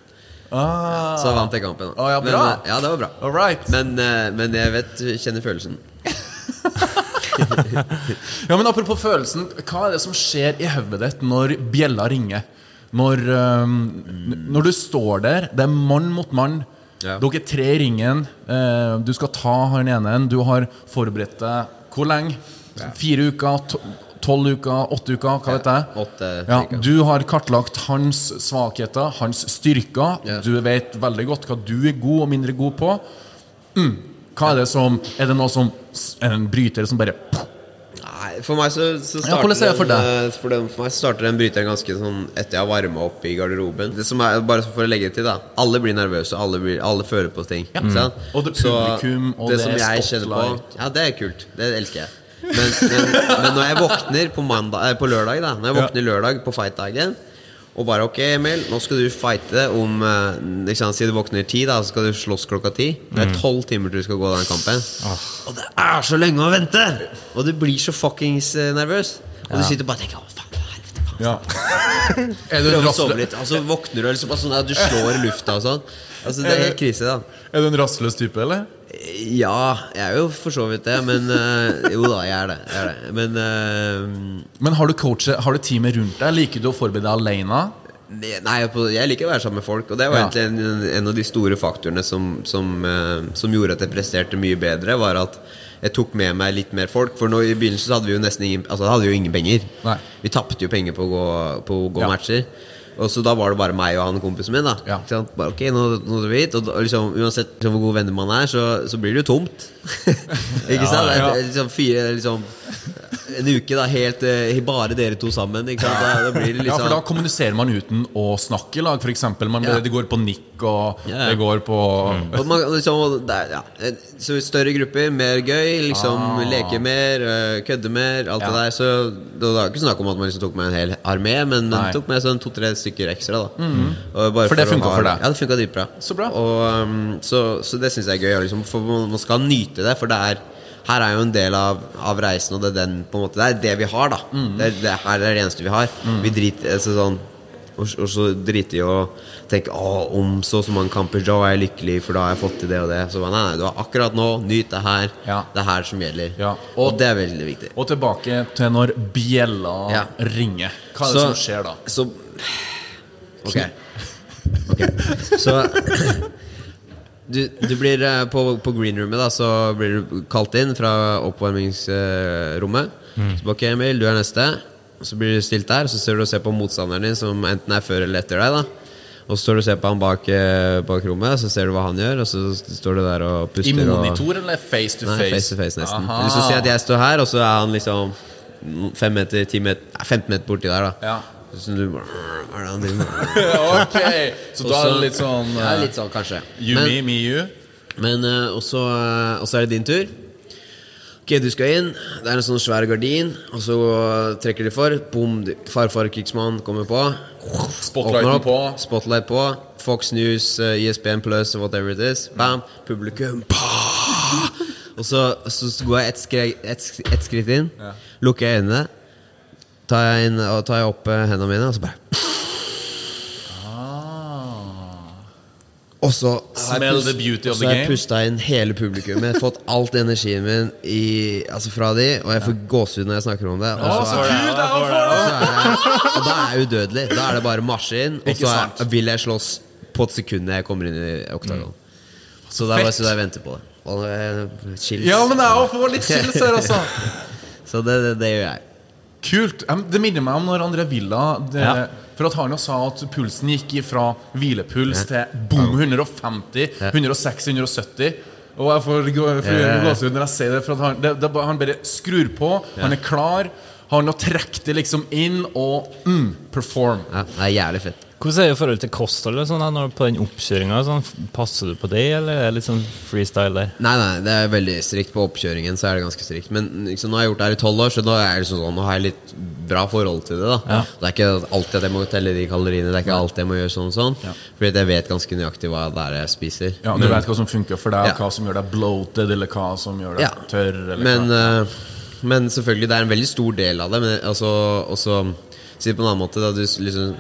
Ah. Så vant jeg kampen. Ah, ja, Men, bra. uh, ja, det var bra. Men, uh, men jeg vet, kjenner følelsen. Ja, men Apropos følelsen, hva er det som skjer i hodet ditt når bjella ringer? Når, um, når du står der, det er mann mot mann. Ja. Dere er tre i ringen. Uh, du skal ta han ene. Du har forberedt deg hvor lenge? Fire uker? to- Tolv uker? Åtte uker? Hva vet jeg? Åtte Ja, du har kartlagt hans svakheter, hans styrker. Ja. Du vet veldig godt hva du er god og mindre god på. Mm. Hva er det som Er det noe som Er det en bryter som bare Nei, for meg så, så starter er for den, eh, for, den, for meg så starter den bryteren ganske sånn etter jeg har varma opp i garderoben. Det som er, bare for å legge til, da. Alle blir nervøse, alle, blir, alle føler på ting. Ja. sant? Og det Så publikum, og det som er jeg kjenner på. Ja, det er kult. Det elsker jeg. Men, men, men når jeg våkner på, mandag, eh, på lørdag, da Når jeg Ja. våkner lørdag på fight-dagen og bare ok, Emil, nå skal du fighte om eh, ikke sant, Si du våkner ti, da, så skal du slåss klokka ti. Det er tolv timer til du skal gå den kampen. Og det er så lenge å vente! Og du blir så fuckings eh, nervøs. Og du sitter bare og tenker Å, faen, helvete, faen. Ja. (laughs) er, du Prøver å sove rastløs, litt, og så våkner du liksom sånn at du slår i lufta og sånn. Altså Det er helt krise, da. er du en rastløs type, eller? Ja, jeg er jo for så vidt det, men øh, Jo da, jeg er det. Jeg er det. Men øh, Men har du coachet, har du teamet rundt deg? Liker du å forberede deg alene? Nei, jeg liker å være sammen med folk, og det var Ja. egentlig en, en av de store faktorene som, som, øh, som gjorde at jeg presterte mye bedre, var at jeg tok med meg litt mer folk. For nå i begynnelsen hadde vi jo nesten ingen Altså hadde vi jo ingen penger. Nei. Vi tapte jo penger på å gå, på å gå Ja. matcher. Og så da var det bare meg og han kompisen min. da Ja. Bare, ok, nå, nå vi hit Og liksom, uansett liksom, hvor god venner man er, så, så blir det jo tomt. (laughs) ikke sant? Er, ja. liksom fire liksom, En uke da helt eh, bare dere to sammen. Ikke sant? Da, da blir det Ja, liksom for da kommuniserer man uten å snakke i lag, f.eks. Ja. Det går på nikk, og Ja, ja. det går på Og man, liksom, det er, ja. Så større grupper, mer gøy. Liksom Ah. Leke mer, øh, kødde mer. Alt Ja. det der. Så det var ikke snakk om at man liksom tok med en hel armé, men Nei. man tok med sånn to-tre stykker ekstra. Da. Og bare For det funka for deg? Ja, det funka dritbra. Så bra. Og, um, så, så det syns jeg er gøy. Liksom, for man, man skal nyte det, for det er her er jo en del av, av reisen, og det er, den, måte, det er det vi har. da Mm. det, er, det her er det eneste vi har. Vi driter altså, sånn og, og så driter i å tenke Å, om så og så mange kamper, da er jeg lykkelig, for da har jeg fått til det og det. Så nei, nei, du har akkurat nå, nyt det her. Ja. Det er her som gjelder. Ja. Og, Og- det er veldig viktig. Og tilbake til når bjella Ja. ringer. Hva er det som skjer da? Så Ok. Ok. Så (laughs) du, du blir eh, på, på greenroomet, da, så blir du kalt inn fra oppvarmingsrommet. Så bare, ok, Emil, du er neste. Så blir du stilt der, så ser du og ser på motstanderen din, som enten er før eller etter deg. da Og så står du og ser på han bak, eh, bak rommet, så ser du hva han gjør, og så står du der og puster. I og- monitor eller face to face? Nei, face? to face nesten. Aha. Hvis du si at jeg står her, og så er han liksom fem meter, ti meter, 15 meter borti der, da. Ja. Så du bare Hva er det han driver med? (laughs) ok, så da er det litt sånn Ja, eh, litt sånn, kanskje. You, Men, me, me, you. men uh, også, uh, også er det din tur. Ok, du skal inn. Det er en sånn svær gardin, og så trekker de for. Boom, farfar krigsmann kommer på. Spotlighten på. Spotlight på. Fox News, ISBN ESPN Plus, whatever it is. Bam, publikum. Og så, så, går jeg ett skritt, et, et skritt inn, lukker jeg øynene, tar jeg, inn, og tar jeg opp eh, hendene mine, og så bare Og så har jeg pust- har jeg pusta inn hele publikummet, fått alt energien min i, altså fra de, og jeg får gåsehud når jeg snakker om det. Og Å, så så er, kult! Jeg får det! så er jeg, og da er jeg udødelig. Da er det bare marsje inn, og så er, vil jeg slåss på et sekund jeg kommer inn i oktagon. Så da er bare så jeg venter på det. Og eh, chills. Ja, men jeg får litt chills her, altså. (laughs) Så det, det, det gjør jeg. Kult. Det minner meg om når André Villa det, Ja. For at han jo sa at pulsen gikk fra hvilepuls til boom 150, 160, 170. Og jeg får gåsehud når jeg sier det, for at han, det, det, han bare skrur på. Han er klar. Han har trukket det liksom inn og mm, perform. Ja, det er jævlig fett. Hvordan er det i forhold til kosthold sånn, når på den oppkjøringa? Sånn, passer du på det, eller er det litt sånn freestyle der? Nei, nei, det er veldig strikt på oppkjøringen. Så er det ganske strikt Men liksom, nå har jeg gjort det her i tolv år, så nå, er det sånn, nå har jeg litt bra forhold til det. da Ja. Det er ikke alltid at jeg må telle de kaloriene. Det er ikke alltid jeg må gjøre sånn og sånn. Ja. Fordi jeg vet ganske nøyaktig hva det er jeg spiser. Ja, Du vet hva som funker for deg, Ja. hva som gjør deg bloated, eller hva som gjør deg Ja. tørr. Eller Men, eh, men selvfølgelig, det er en veldig stor del av det. Men altså, også Si det på en annen måte. Da, du, liksom,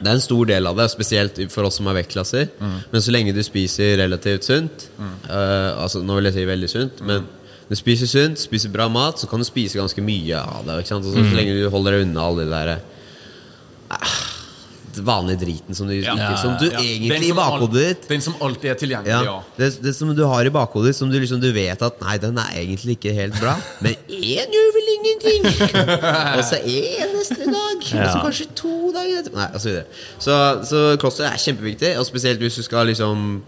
det er en stor del av det, spesielt for oss som har vektklasser. Men så lenge du spiser relativt sunt eh, Altså Nå vil jeg si veldig sunt, men du spiser sunt, spiser bra mat, så kan du spise ganske mye av det. Ikke sant? Altså, Så lenge du holder deg unna alle de der eh, vanlige driten som du, ikke, som du Ja. egentlig som i bakhodet ditt Den som alltid er tilgjengelig, ja, ja. det, det som du har i bakhodet ditt, som du liksom du vet at Nei, den er egentlig ikke helt bra. (laughs) Men én gjør vel ingenting! (laughs) og så én neste dag. Og så Ja. kanskje to dager etterpå. Nei, og så. Så, så kosthold er kjempeviktig, og spesielt hvis du skal liksom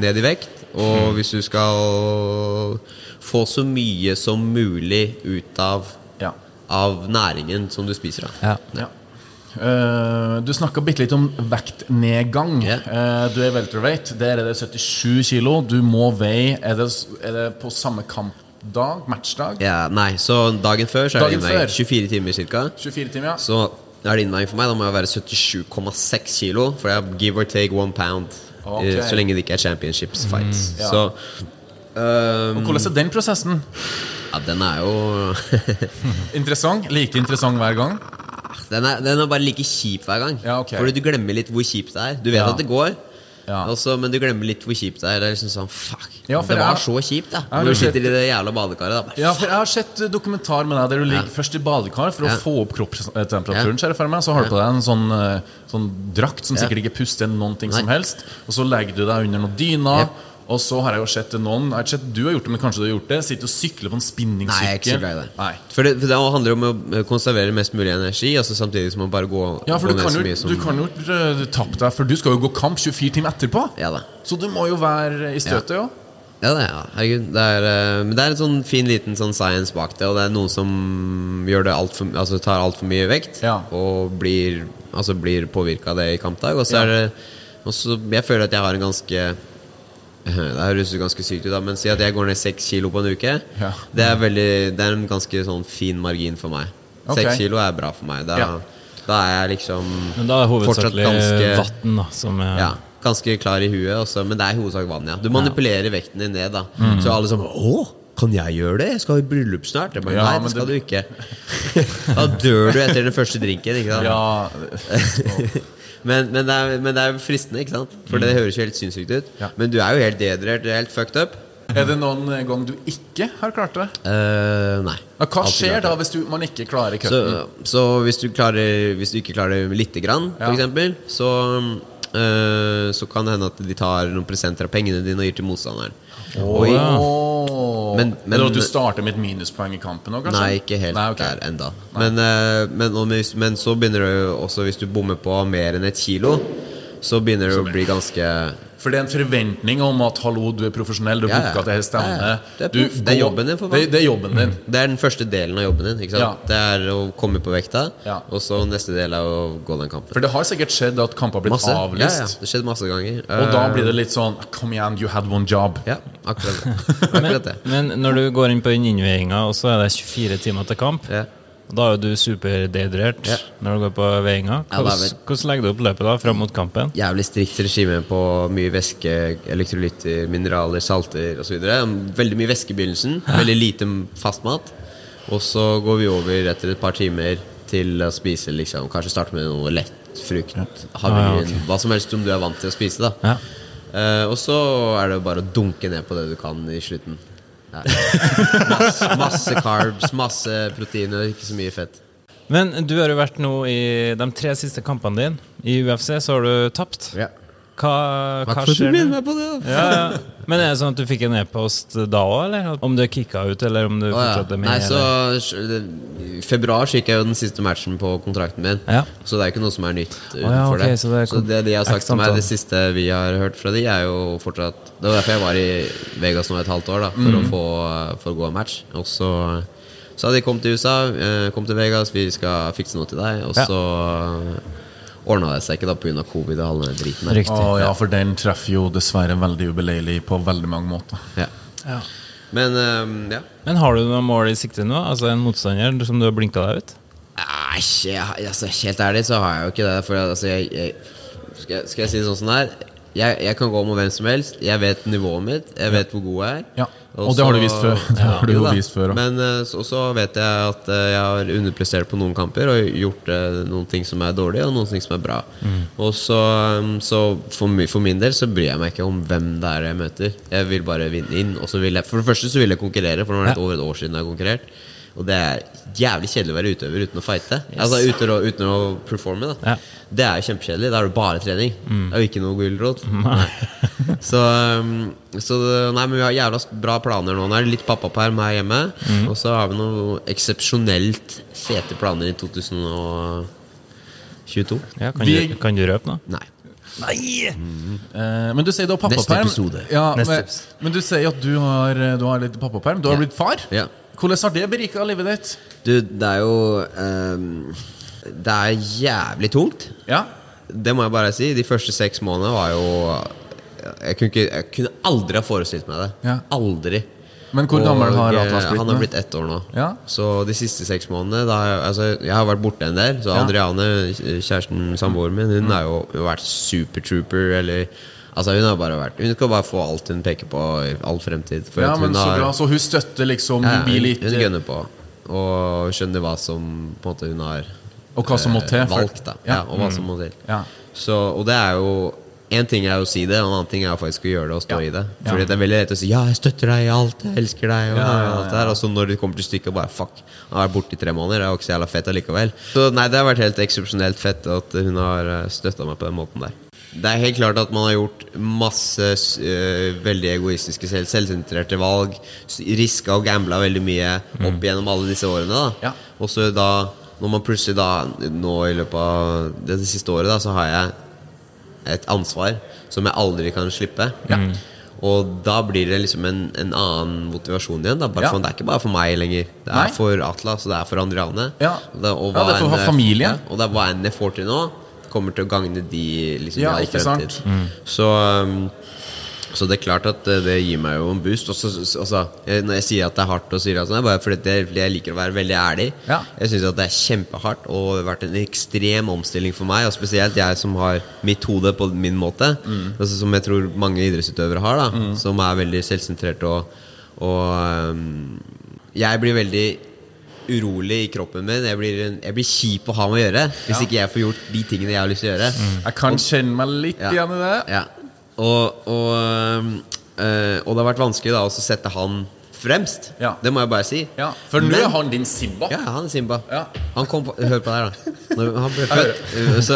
ned i vekt. Og Mm. hvis du skal få så mye som mulig ut av, ja. av næringen som du spiser. Da. Ja. Ja. Eh, du snakka bitte litt om vektnedgang. Yeah. Du er welterweight. Der er det 77 kilo. Du må veie Er det, er det på samme kampdag? Matchdag? Ja, nei, så dagen før så er Dagen det innveiing. 24 timer ca. 24 timer, ja. Så er det innveiing for meg. Da må jeg være 77,6 kilo. For jeg har give or take one pound. Okay. eh, Så lenge det ikke er championships fights. ja. Så ehm, Hvordan er den prosessen? Ja, den er jo (laughs) Interessant? Like interessant hver gang? Den, er, den er bare like kjip hver gang. Ja, okay. Fordi du glemmer litt hvor kjipt det er. Du vet Ja. at det går, Ja. også, men du glemmer litt hvor kjipt det er. Det er liksom sånn, fuck Ja, Det var jeg- så kjipt, da. Når du sitter i det jævla badekaret. Da. Bare, Ja, for Jeg har sett dokumentar med deg der du ligger Ja. først i badekar for å få opp kroppstemperaturen. Meg Så har du på deg en sånn, eh, sånn drakt som sikkert ikke puster noen ting Nei. som helst. Og så legger du deg under noen dyner. Og så har jeg jo sett noen Jeg har sett Du har gjort det, men kanskje du har gjort det Sitter og sykler på en spinningsykkel. Nei, jeg er ikke så glad i det. Nei. For det, for det handler om å eh, konservere mest mulig energi, altså samtidig som å bare gå, Ja, for gå du kan, jo, som du kan jo ikke tappe deg, for du skal jo gå kamp 24 timer etterpå. Ja da. Så du må jo være i støtet, ja. Ja, det, ja. Herregud. Det er, uh, men det er en sånn fin liten sånn science bak det, og det er noen som gjør det alt for, altså tar altfor mye vekt Ja. og blir, altså blir påvirka av det i kampdag. Og så er det også, Jeg føler at jeg har en ganske Det høres ganske sykt ut, da, men si at jeg går ned seks kilo på en uke. Ja. Det, er veldig, det er en ganske sånn fin margin for meg. Seks Seks kilo er bra for meg. Da, Ja. da er jeg liksom Men da er hovedsakelig ganske vann, da, som er ja, ganske klar i huet, også, men det er i hovedsak vann. ja Du manipulerer vekten din ned. da Mm. Så alle sånn Å, kan jeg gjøre det? Jeg skal i bryllup snart. Bare, Ja, Nei, det skal det- du ikke. (laughs) da dør du etter den første drinken. Ikke sant? ja. (laughs) Men, men, det er, men det er fristende, ikke sant? For det høres jo helt sinnssykt ut. Mm. Ja. Men du er jo helt dehydrert. Er helt fucked up. Er det noen gang du ikke har klart det? Uh, nei. Hva skjer klart da hvis du, man ikke klarer Så, cutten? så hvis, du klarer, hvis du ikke klarer det lite grann, Ja. eksempel, så, uh, så kan det hende at de tar noen presenter av pengene dine og gir til motstanderen. Og ja. Men- men- Eller at du starter med et minuspoeng i kampen òg, kanskje? Nei, ikke helt Nei, okay. der enda men, eh, men, men så begynner det jo også Hvis du bommer på mer enn et kilo, så begynner det å bli ganske For det er en forventning om at hallo, du er profesjonell, du har Ja, ja. booka til hele stevnet. Det er Det er jobben din, for. Det, det er jobben din. Det er den første delen av jobben din. Ikke sant? Ja. Det er å komme på vekta, Ja. og så neste del er å gå den kampen. For det har sikkert skjedd at kamper har blitt Masse. Avlyst. ja, det skjedde masse ganger. Og da Eh, blir det litt sånn Kom igjen, you had one job. Ja, akkurat det. (laughs) Akkurat det. Men når du går inn på den innveiinga, og så er det 24 timer til kamp, Ja. Da er jo du superdehydrert Ja. når du går på veiinga. Hvordan, ja, hvordan legger du opp løpet da, fram mot kampen? Jævlig strikt regime på mye væske, elektrolytter, mineraler, salter osv. Veldig mye væske i begynnelsen. Veldig lite fast mat. Og så går vi over etter et par timer til å spise, liksom. Kanskje starte med noe lett. Frukt, havregryn, ja, hva som helst som du er vant til å spise. da Ja. Eh, Og så er det bare å dunke ned på det du kan i slutten. Masse, masse carbs, masse proteiner, ikke så mye fett. Men du har jo vært nå i de tre siste kampene dine. I UFC så har du tapt. Ja. Hva, hva skjer nå? meg på det. Ja, ja. Men er det sånn at du fikk en e-post da òg, eller? Om du kicka ut, eller om du Å, ja. fortsatt er med? Nei, så I februar så gikk jeg jo den siste matchen på kontrakten min. Ja. Så det er ikke noe som er nytt utenfor okay, det. så det Så det de har sagt til meg, det siste vi har hørt fra de, er jo fortsatt Det var derfor jeg var i Vegas nå et halvt år, da for, Mm. å, få, for å gå en match. Og så sa de kom til USA, eh, kom til Vegas, vi skal fikse noe til deg. Og så ordna det seg ikke da pga. covid og all den driten der. Riktig. Oh, ja, for den treffer jo dessverre veldig ubeleilig på veldig mange måter. Ja. Ja. Men um, ja. Men har du noen mål i sikte nå? Altså en motstander som du har blinka deg ut? Nei, altså, helt ærlig så har jeg jo ikke det. For altså, jeg, jeg, skal, skal jeg si det sånn som det er? Jeg, jeg kan gå med hvem som helst. Jeg vet nivået mitt. Jeg vet hvor god jeg er. Ja, og det har du vist før. (laughs) Det har du Jo vist før. Men eh, så, så vet jeg at eh, jeg har underprestert på noen kamper og gjort eh, noen ting som er dårlige, og noen ting som er bra. Mm. Og så, um, så for, for min del så bryr jeg meg ikke om hvem det er jeg møter. Jeg vil bare vinne inn. Og så vil jeg, for det første så vil jeg konkurrere, for det var Ja. over et år siden jeg har konkurrert. Og det er jævlig kjedelig å være utøver uten å fighte. Altså uten å, uten å performe. da Ja. Det er jo kjempekjedelig. Da er det bare trening. Mm. Det er jo ikke noe gulrot. (laughs) Så, um, så nei, men vi har jævla bra planer nå. Nå er det litt pappaperm her hjemme. Mm. Og så har vi noen eksepsjonelt fete planer i 2022. Ja, kan, Vi- du, kan du røpe noe? Nei. Eh, men du sier du har pappaperm. Neste episode. Ja, Neste men, men du sier at du har, du har litt pappaperm. Du har Ja. blitt far. Ja. Hvordan har det berika livet ditt? Du, det er jo um, Det er jævlig tungt. Ja, Det må jeg bare si. De første seks månedene var jo jeg kunne, ikke, jeg kunne aldri ha forestilt meg det. Ja. Aldri. Men hvor gammel har Og, Atlas eh, blitt Han har blitt ett år nå. Ja. Så de siste seks månedene jeg- altså, Jeg har vært borte en del. Så Ja. Adriane, kjæresten, samboeren min, hun har jo vært supertrooper. Eller Altså Hun har bare vært Hun skal bare få alt hun peker på i all fremtid. Ja men så har, bra. Så hun støtter liksom ja, hun, hun gønner på. Og skjønner hva som på en måte hun har Og hva som må eh, til. valgt. da ja. Ja. Og hva som må til. Ja. Så, og det er jo En ting er å si det, og en annen ting er å faktisk å gjøre det og stå Ja. i det. Ja. Fordi det er veldig lett å si 'ja, jeg støtter deg i alt, jeg elsker deg', og, Ja, ja, alt det der Og så når det kommer til stykket, bare fuck. Han har vært borte i tre måneder, det er jo ikke så jævla fett allikevel. Så nei, det har vært helt eksepsjonelt fett at hun har støtta meg på den måten der. Det er helt klart at man har gjort masse uh, veldig egoistiske, selv, selvsentrerte valg. Riska og gambla veldig mye opp gjennom alle disse årene. da Ja. Og så da, når man plutselig da nå i løpet av det siste året, da så har jeg et ansvar som jeg aldri kan slippe. Og da blir det liksom en, en annen motivasjon igjen. Da. Bare Ja. for, det er ikke bare for meg lenger. Det er Nei. for Atlas, og det er for Andriane. Ja. Det, og Ja, det er for enn. Ja, og det er hva enn jeg får til nå, kommer til å gagne de liksom, Ja, ikke sant? Mm. Så, um, så det er klart at det, det gir meg jo en boost. Og så, så- altså, når jeg sier at det er hardt, og sier at det er bare fordi jeg liker å være veldig ærlig. Ja. Jeg syns det er kjempehardt og det har vært en ekstrem omstilling for meg. Og spesielt jeg som har mitt hode på min måte. Mm. Altså, som jeg tror mange idrettsutøvere har, da som er veldig selvsentrert. Og, og um, jeg blir veldig urolig i kroppen min. Jeg blir, jeg blir kjip å ha med å gjøre hvis Ja. ikke jeg får gjort de tingene jeg har lyst til å gjøre. Jeg kan kjenne meg litt Ja. igjen i det. Ja. Og, og, øh, og det har vært vanskelig da å sette han fremst. Ja. Det må jeg bare si. Ja, For nå er han din Simba. Ja, han er Simba. Ja. Han kom på, hør på det her, da. Når han ble (laughs) født, (laughs) øh, så,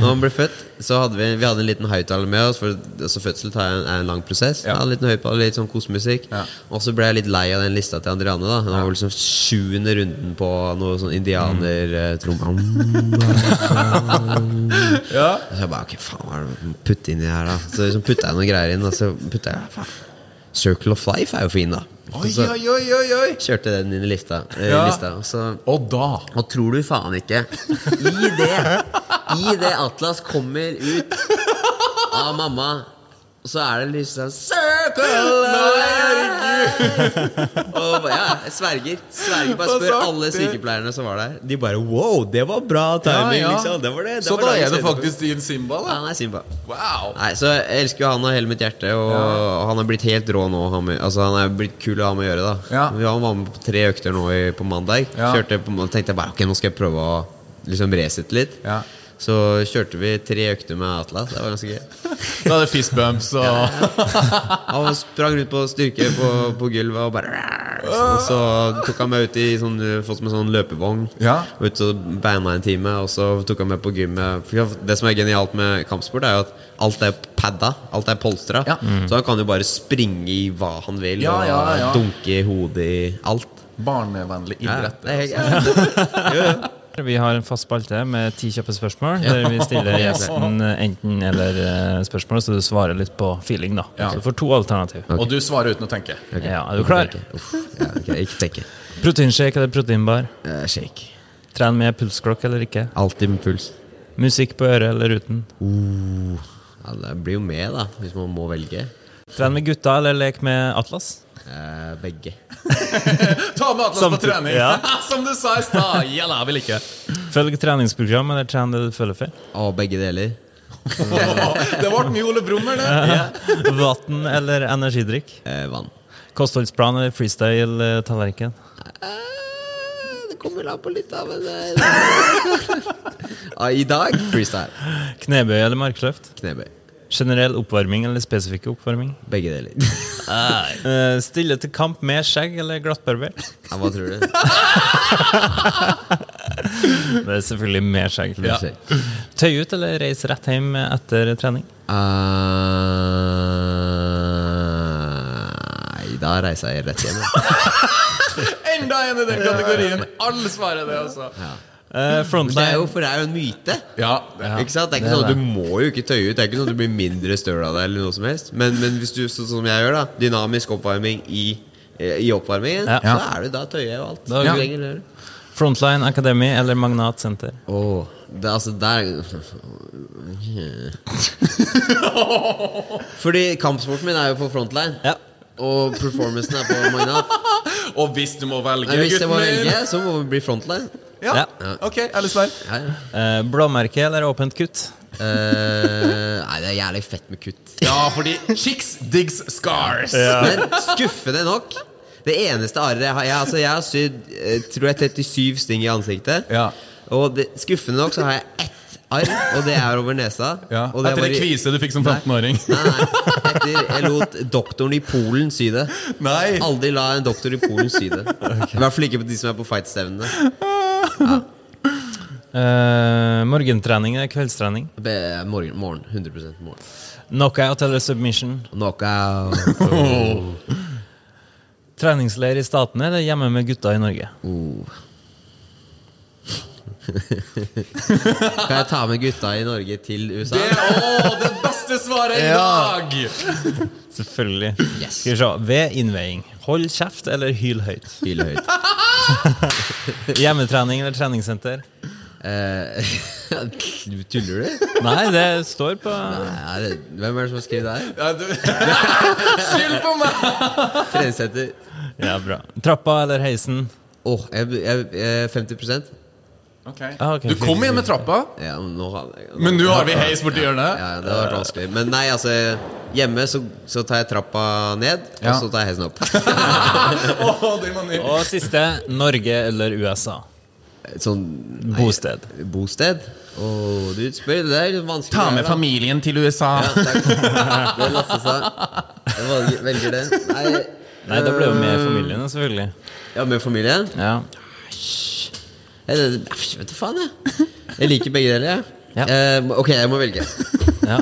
når han ble født så hadde vi, vi hadde en liten høyttaler med oss, for altså, fødsel tar en, er en lang prosess. Ja. En liten høyttaler, litt sånn kosemusikk. Ja. Og så ble jeg litt lei av den lista til Andriane. da Det var liksom sjuende runden på noe sånn indianer Mm. (laughs) Ja. Så jeg bare, ok, faen, hva er det putte inni her da? Så liksom putta jeg noen greier inn, og så putta jeg, faen, Circle of Life er jo fin da. Oi, oi, oi, oi, kjørte den inn i lista. Eh, Ja. lista så Og da og tror du faen ikke I det I det Atlas kommer ut Av mamma Så er det liksom Circle Og ja, jeg sverger. Sverger Bare spør alle sykepleierne som var der. De bare wow, det var bra timing, Ja, ja. liksom. Det var det. det Så var da er det faktisk din Simba, Ja, han er Simba. Wow. Nei, så Jeg elsker jo han av hele mitt hjerte, og han er blitt helt rå nå. Han, altså, han er blitt kul å ha med å gjøre. da. Vi Han var med på tre økter nå i, på mandag. Kjørte på, tenkte jeg bare ok, nå skal jeg prøve å liksom resette litt. Ja. Så kjørte vi tre økter med Atlas. Det var ganske gøy. Da hadde fist bumps og Han sprang rundt på styrke på, på gulvet og bare Og så tok han meg ut i sånn, fått med sånn løpevogn. Ja. Ut og beina en time, og så tok han meg på gymmet. Det som er genialt med kampsport, er jo at alt er padda. Alt er polstra. Ja. Så han kan jo bare springe i hva han vil, Ja, ja, ja. og dunke hodet i alt. barnevennlig Ja, idrett. det er helt, ja. Vi har en fast spalte med ti kjappe spørsmål, der vi stiller gjesten enten-eller-spørsmål, så du svarer litt på feeling. da Ja. Så du får to alternativ. Og du svarer uten å tenke. Okay. Ja, er du klar? Uff, ja, ok, ikke tenke. Proteinshake eller proteinbar? Uh, shake. Tren med pulsklokk eller ikke? Alltid med puls. Musikk på øret eller uten? Uh, ja, det blir jo med, da, hvis man må velge. Tren med gutta eller lek med Atlas? Eh, begge. (laughs) Ta med Atlas på trening! ja. (laughs) Som du sa i stad! jeg vil ikke. Følg treningsprogram eller tren det du føler for? Og begge deler. (laughs) Det ble mye Ole Brummer, det. Vann eller energidrikk? Eh, vann. Kostholdsplan eller freestyle-tallerken? Eh, det kommer an på litt av en eh, I dag freestyle. Knebøy eller markløft? Knebøy. Generell oppvarming eller spesifikk oppvarming? Begge deler. uh, (laughs) stille til kamp med skjegg eller glattbarbert? Ja, hva tror du? Det er selvfølgelig med skjegg. Ja. Tøy ut eller reise rett hjem etter trening? Nei, da reiser jeg rett hjem. (laughs) Enda en i den kategorien! Alle svarer det, altså. Eh, Men det jo, for det er jo en myte. Ja. Ikke sant? Det er ikke det sånn at. Du må jo ikke tøye ut. Det er ikke sånn at du blir mindre støl av det. Eller noe som helst Men, men hvis du, sånn som jeg gjør, da dynamisk oppvarming i, eh, i oppvarmingen, Ja. så er du da tøyer jeg jo alt. Da ja. Frontline Academy eller Magnat Senter? Åh, det, altså der (laughs) Fordi kampsporten min er jo på frontline. Ja. Og performancen er på Magnat. (laughs) Og hvis du må velge, Nei, hvis jeg må velge, så må vi bli frontline. Ja. Ja. Ok, alle svar. Ja, ja. Eh, blåmerke eller åpent kutt? Eh, nei, det er jævlig fett med kutt. Ja, fordi chicks digs scars. Men skuffende nok Det eneste arret jeg har Jeg, altså, jeg har sydd eh, tror jeg 37 sting i ansiktet. Ja. Og det, skuffende nok så har jeg ett arr, og det er over nesa. Ja. Og det Etter var en i- kvise du fikk som 15-åring. Nei, nei. Etter jeg lot doktoren i Polen sy det. Nei. Aldri la en doktor i Polen sy det. (laughs) I hvert fall ikke på de som er på fightstevnene. Eh, morgentrening eller kveldstrening? Be- Morgen, morgen. 100% morgen. Knockout eller submission? Knockout. (laughs) Treningsleir i Statene eller hjemme med gutta i Norge? Oh. (laughs) Kan jeg ta med gutta i Norge til USA? Det, å, det beste svaret i (laughs) dag! Selvfølgelig. Yes. Skal vi se. Ved innveiing. Hold kjeft eller hyl høyt. Hyl høyt. (laughs) Hjemmetrening eller treningssenter? Eh, (laughs) Tuller du? Nei, det står på Nei, er det, hvem er det som har skrevet det her? Ja, du, (laughs) Skyld på meg! Treningssenter. Ja, bra. Trappa eller heisen? Åh, jeg, jeg, jeg, 50 Ok. Ah, okay. Du kom igjen med trappa, Ja, men nå har jeg men nå har vi heis borti hjørnet. Ja, det har vært vanskelig. Men nei, altså Hjemme så, så tar jeg trappa ned, Ja. og så tar jeg heisen opp. (laughs) Ny. Og siste Norge eller USA? Sånn nei, Bosted. Bosted? Oh, du spør, det er litt vanskelig. Ta med da. familien til USA. Ja, takk. (laughs) Det lasser seg. Jeg velger, det. Nei, Nei, da ble jo med øh, familien, selvfølgelig. Ja, med familien? Ja. Jeg, vet da faen, jeg. Jeg liker begge deler, jeg. Ja. Eh, ok, jeg må velge. (laughs) Ja,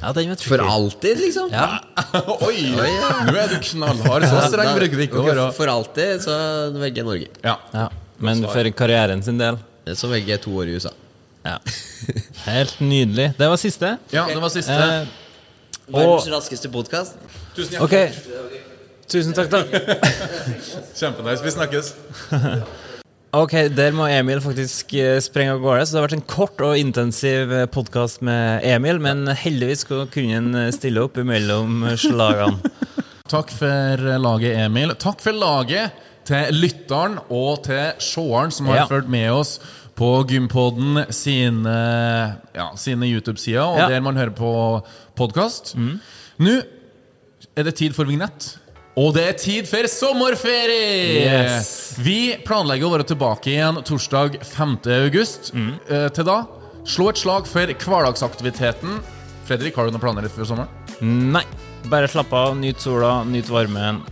ja den var tricky. For alltid, liksom? Ja. (laughs) Oi, Oi, ja. nå er du knallhard. Så streng bruker du ikke å være. For alltid så velger jeg Norge. Ja. ja. Men for karrieren sin del Så velger jeg to år i USA. Ja. Helt nydelig. Det var siste. ja, det var siste. Eh, Verdens raskeste podkast. Tusen hjertelig. hjertelig. Tusen takk, da. Kjempenice. Vi snakkes. Ok, der må Emil faktisk eh, sprenge av gårde. Så det har vært en kort og intensiv podkast med Emil, men heldigvis kunne han eh, stille opp imellom slagene. Takk for laget, Emil. Takk for laget til lytteren og til seeren som har Ja. fulgt med oss på Gympodden sine, ja, sine YouTube-sider, og Ja. der man hører på podkast. Nå er det tid for vignett. Og det er tid for sommerferie! Yes. Vi planlegger å være tilbake igjen torsdag 5. august. Eh, til da, slå et slag for hverdagsaktiviteten. Fredrik, har du noen planer for sommeren? Nei, bare slapp av, nyt sola, nyt varmen.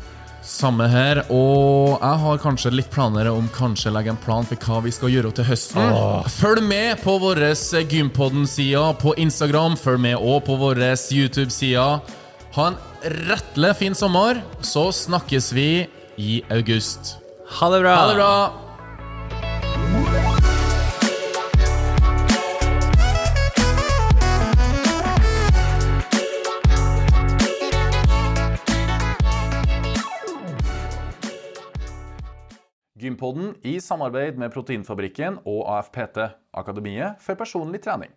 Samme her, og jeg har kanskje litt planer om kanskje legge en plan for hva vi skal gjøre til høsten. Følg med på vår Gympodden-side på Instagram, følg med òg på vår YouTube-side. Ha en rettelig fin sommer, så snakkes vi i august. Ha det bra! Ha det bra! Gympodden i samarbeid med Proteinfabrikken og AFPT, Akademiet for personlig trening.